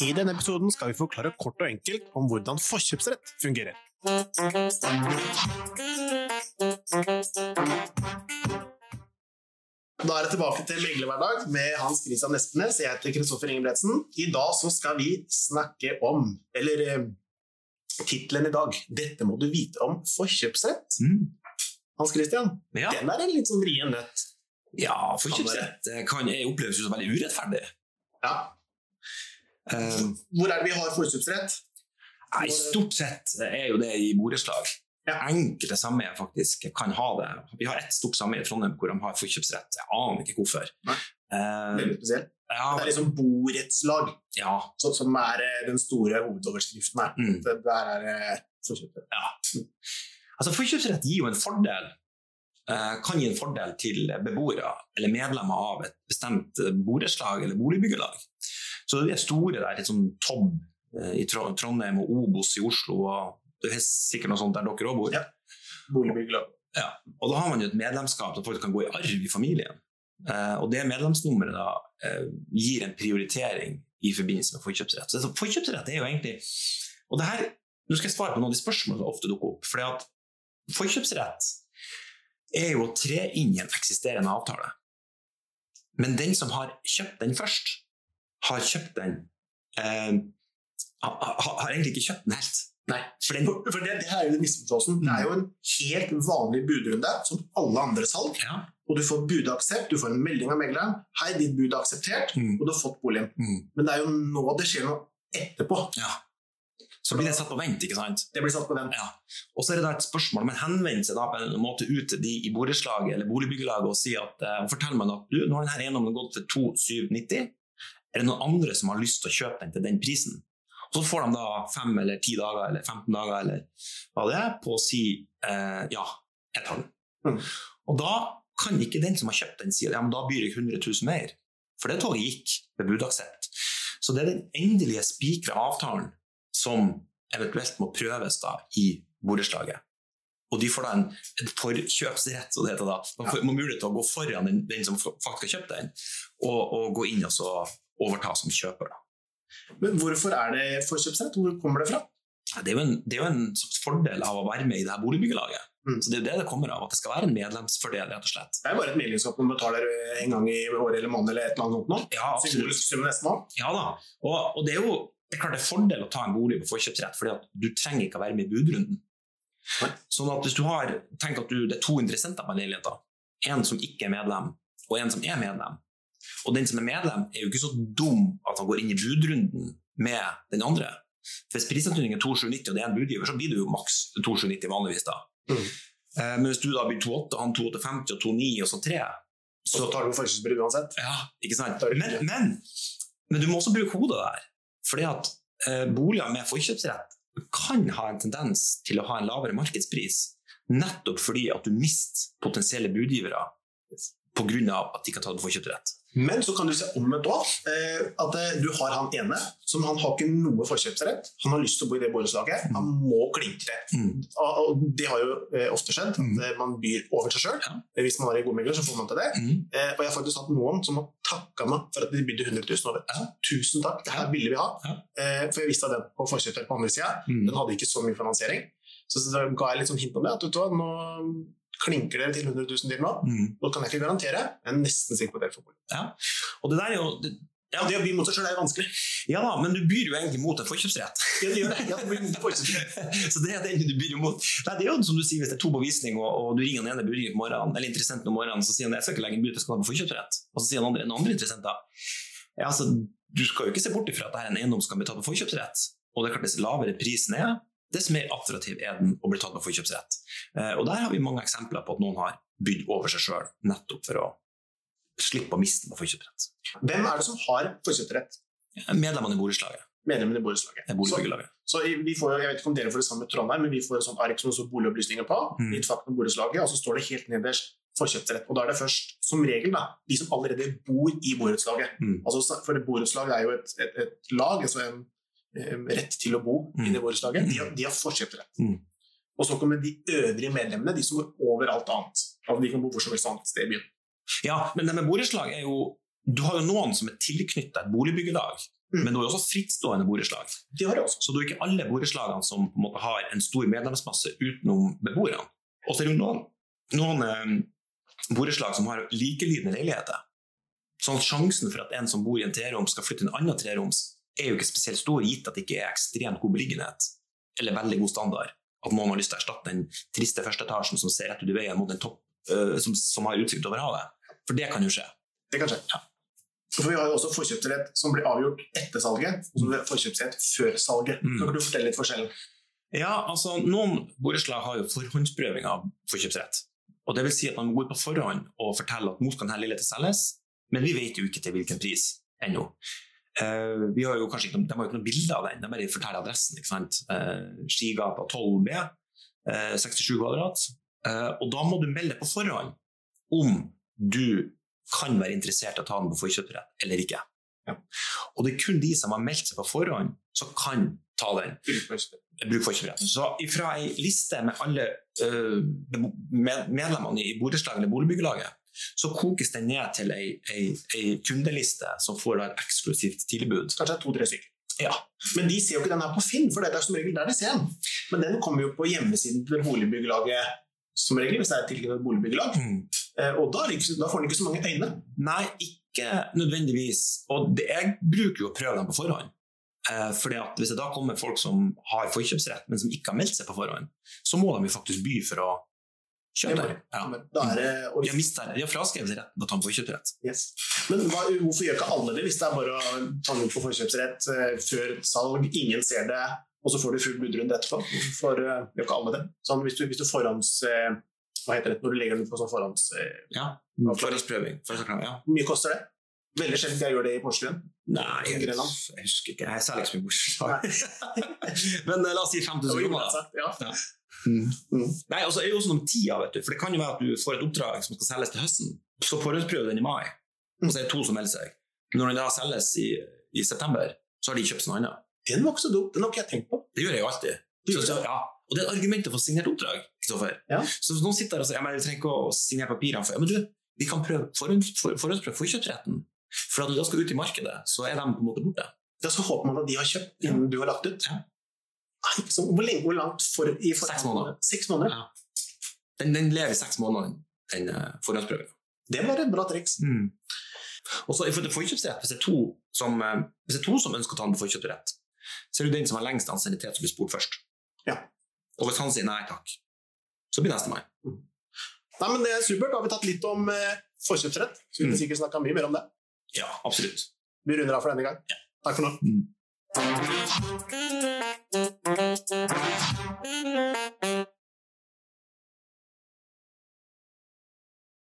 I denne episoden skal vi forklare kort og enkelt om hvordan forkjøpsrett fungerer. Da er det tilbake til meglerhverdag med Hans Christian Espenes. Jeg heter Kristoffer Ingebretsen. I dag så skal vi snakke om, eller eh, tittelen i dag, 'Dette må du vite om forkjøpsrett'. Mm. Hans Christian, Ja. den er en litt sånn vrien nøtt. ja, forkjøpsrett eh, kan jeg oppleves som veldig urettferdig. Ja. Eh, Hvor er det vi har forkjøpsrett? nei, stort sett er jo det i borettslag. Ja. Enkelte sameier faktisk kan ha det. Vi har ett stort sameie i Trondheim hvor de har forkjøpsrett. Jeg aner ikke hvorfor. Nei. Eh, Veldig spesielt. ja, Det er liksom borettslag ja, så- som er eh, den store hovedoverskriften her. Mm. Det der er eh, forkjøpsrett. Altså Forkjøpsrett gir jo en fordel. eh, kan gi en fordel til beboere eller medlemmer av et bestemt borettslag eller boligbyggelag. Så det er store der, litt sånn Tobb eh, i Trondheim og Obos i Oslo. og Det er sikkert noe sånt der dere òg bor. Ja. Boligbyggelag. Og da har man jo et medlemskap som faktisk kan gå i arv i familien. Eh, og det medlemsnummeret da eh, gir en prioritering i forbindelse med forkjøpsrett. Så forkjøpsrett er jo egentlig Og det her, nå skal jeg svare på noen av de spørsmålene som ofte dukker opp. fordi at forkjøpsrett er jo å tre inn i en eksisterende avtale. Men den som har kjøpt den først, har kjøpt den eh, har, har egentlig ikke kjøpt den helt. Nei. For den, For, for det, det er jo den misforståelsen. Det er jo en helt vanlig budrunde, som alle andre salg. ja. Og du får budaksept, du får en melding av megleren. 'Hei, ditt bud er akseptert', Mm. og du har fått boligen. Mm. Men det er jo nå det skjer noe etterpå. Ja. Så blir det satt på vent, ikke sant? Det blir satt på vent. Ja. Og så er det da et spørsmål, om en henvendelse da på en måte ut til de i borettslaget eller boligbyggelaget og sier at, eh, fortell meg at du, nå har denne eiendommen gått til 2790, er det noen andre som har lyst til å kjøpe den til den prisen? Og så får de da fem eller ti dager eller 15 dager eller hva det er, på å si eh, ja, jeg tar den. Mm. Og da kan ikke den som har kjøpt den si at ja, men da byr jeg 100 000 mer. For det toget gikk ved budaksept. Så det er den endelige spikra avtalen som eventuelt må prøves da i borettslaget. Og de får da en, en forkjøpsrett, så det heter da. Man får, mulighet til å gå foran den, den som faktisk har kjøpt den, og, og gå inn og så overta som kjøper. Men hvorfor er det forkjøpsrett? Hvor kommer det fra? Det er, en, det er jo en fordel av å være med i det her boligbyggelaget. Mm. Så det er jo det det kommer av, at det skal være en medlemsfordel, rett og slett. Det er bare et medlemskap man betaler en gang i året eller måned eller et eller annet nå. Ja, absolutt. Ja da. Og, og det er jo det er klart det er fordel å ta en bolig på forkjøpsrett, fordi at du trenger ikke å være med i budrunden. Nei. Sånn at hvis du har, tenk at du, det er to interessenter på en leilighet, en som ikke er medlem, og en som er medlem. Og den som er medlem, er jo ikke så dum at han går inn i budrunden med den andre. For Hvis prisantydningen er 2790 og det er en budgiver, så blir det jo maks 2790 vanligvis. da. Mm. Eh, Men hvis du da blir 28, han 2850 og 29 og så 3, Så, så tar du forkjøpsbrudd uansett. ja, ikke sant? Men, men, men du må også bruke hodet der. Fordi at eh, boliger med forkjøpsrett kan ha en tendens til å ha en lavere markedspris, nettopp fordi at du mister potensielle budgivere pga. at de ikke har tatt forkjøpsrett. Men så kan du se omvendt òg. Eh, at eh, du har han ene som han har ikke noe forkjøpsrett. Han har lyst til å bo i det borettslaget. Han må klinke til. Mm. Og, det har jo eh, ofte skjedd. At Mm. man byr over seg sjøl. Hvis man er en god megler, så får man til det. Mm. Og jeg har faktisk hatt noen som har takka meg for at de bydde 100 000 over. Ja. Tusen takk, det her ville vi ha. For jeg visste at den på forkjøpsrett på andre sida, Mm. den hadde ikke så mye finansiering. Så, så ga jeg litt sånn hint om det. At du nå klinker dere til 100 000 til nå. Mm. Nå kan jeg ikke garantere, jeg er nesten sikker på at dere får bolig. Og det der er jo det, Ja, det å by mot seg sjøl er jo vanskelig. Ja da, men du byr jo egentlig mot en forkjøpsrett. Ja, det gjør det. Ja, det så det er den du byr mot. Nei, det er jo som du sier, Hvis det er to på visning, og, og du ringer den ene budgiveren på morgenen, eller interessenten om morgenen, så sier han jeg skal ikke legge en bud, jeg skal ha på forkjøpsrett. Og så sier han andre, en andre interessent da ja, altså, Du skal jo ikke se bort ifra at dette er en eiendom som kan bli tatt på forkjøpsrett. Og det er klart, dess lavere prisen er, dess mer attraktiv er den å bli tatt med forkjøpsrett. Eh, og der har vi mange eksempler på at noen har bydd over seg sjøl, nettopp for å slippe å miste med forkjøpsrett. Hvem er det som har forkjøpsrett? Medlemmene i borettslaget. Medlemmene i borettslaget. er Så, så vi får, jeg vet ikke om dere får det samme med Trondheim, men vi får et sånt ark som det står boligopplysninger på. Mm. Litt fakta om borettslaget, og så står det helt nederst forkjøpsrett. Og da er det først, som regel, da, de som allerede bor i borettslaget. Mm. Altså, for et borettslag er jo et, et, et lag, altså en, rett til å bo Mm. i det borettslaget. De, har- de har forkjøpsrett. Mm. Og så kommer de øvrige medlemmene, de som går over alt annet. Altså, de kan bo hvor som helst annet sted i byen. Ja, men det med borettslag er jo Du har jo noen som er tilknyttet et boligbyggelag. Mm. men du har også frittstående borettslag. Har også. Så det er ikke alle borettslagene som på en måte har en stor medlemsmasse utenom beboerne. Og så er det jo noen, noen eh, borettslag som har likelydende leiligheter. Sånn at Sjansen for at en som bor i en treroms skal flytte til en annen treroms, er jo ikke spesielt stor, gitt at det ikke er ekstremt god beliggenhet eller veldig god standard. At noen har lyst til å erstatte den triste førsteetasjen som ser rett ut i veien mot en topp uh, som, som har utsikt over havet. For det kan jo skje. Det kan skje. For Vi har jo også forkjøpsrett som blir avgjort etter salget, og forkjøpsrett før salget. Mm. Kan du fortelle litt forskjellen? Ja, altså Noen borettslag har jo forhåndsprøving av forkjøpsrett. Og det vil si at Man går på forhånd og forteller at nå skal denne leiligheten selges, men vi vet jo ikke til hvilken pris ennå. Eh, vi har jo kanskje ikke, de har jo ikke noe bilde av den, de bare forteller adressen. ikke sant? Uh, Skigata 12B, uh, 67 kvadrat. Eh, og da må du melde på forhånd om du kan være interessert i å ta den på forkjøpsrett eller ikke. Ja. Og det er kun de som har meldt seg på forhånd, som kan ta den bruk forkjøpsretten. Så fra ei liste med alle medlemmene i borettslaget eller boligbyggelaget, så kokes den ned til ei, ei, ei kundeliste som får et eksklusivt tilbud. Kanskje to-tre stykker. Ja. Men de ser jo ikke den her på Finn, for det er som regel der de ser den. Men den kommer jo på hjemmesiden til boligbyggelaget som regel, hvis det er et tilknyttet boligbyggelag. Mm. Og da, da får den ikke så mange øyne. Nei, ikke nødvendigvis. Og det, jeg bruker jo å prøve dem på forhånd. Eh, fordi at Hvis det da kommer folk som har forkjøpsrett, men som ikke har meldt seg på forhånd, så må de jo faktisk by for å kjøpe den. Ja. Da er det, og, De har, mistet, de har fraskrevet retten til å ta en forkjøpsrett. yes. Men hva, hvorfor gjør ikke alle det, hvis det er bare å ta den for på forkjøpsrett eh, før salg, ingen ser det, og så får du full budrunde etterpå? Hvorfor eh, gjør ikke alle det? Sånn, hvis, du, hvis du forhånds... Eh, hva heter det når du legger den på sånn forhånds... Ja, Forhåndsprøving. Hvor Ja. mye koster det? Veldig sjelden jeg gjør det i Porsgrunn. Nei, jeg, jeg husker ikke. Jeg selger ikke så mye Porsgrunn. Men la oss si 5000 kroner. da. ja. Mm. Mm. Nei, og så er det jo også noe med tida, vet du. For det kan jo være at du får et oppdrag som skal selges til høsten. Så forhåndsprøver den i mai, og så er det to som melder seg. Når den da selges i, i september, så har de kjøpt noe annet. Den var ikke så dum. Den har ikke jeg tenkt på. Det gjør jeg jo alltid. Så, så, ja. Og det er et argument å få signert oppdrag. Ja. Så hvis noen sitter der og sier ja, men jeg trenger ikke å signere papirene for ja, men du, vi kan prøve forhåndsprøve for, forhåndsprøve forkjøpsretten. For at du da skal ut i markedet, så er de på en måte borte. Ja, så håper man at de har kjøpt innen du har lagt ut. Ja. Nei, så, hvor, lenge, hvor langt for, i forhånd? Seks måneder. Seks måneder. Ja. Den, den lever i seks måneder, den uh, forhåndsprøven. Det var et bra triks. Og så til forkjøpsrett, hvis det, to som, eh, hvis det er to som ønsker å ta den på forkjøpsrett, så er det den som har lengst ansiennitet som blir spurt først. Ja. Og hvis han sier nei takk, så blir nestemann. Nei, men Det er supert. Da har vi tatt litt om eh, forkjøpsrett. Så vi Mm. sikkert snakka mye mer om det. Ja, absolutt. Vi runder av for denne gang. Takk for nå. Mm.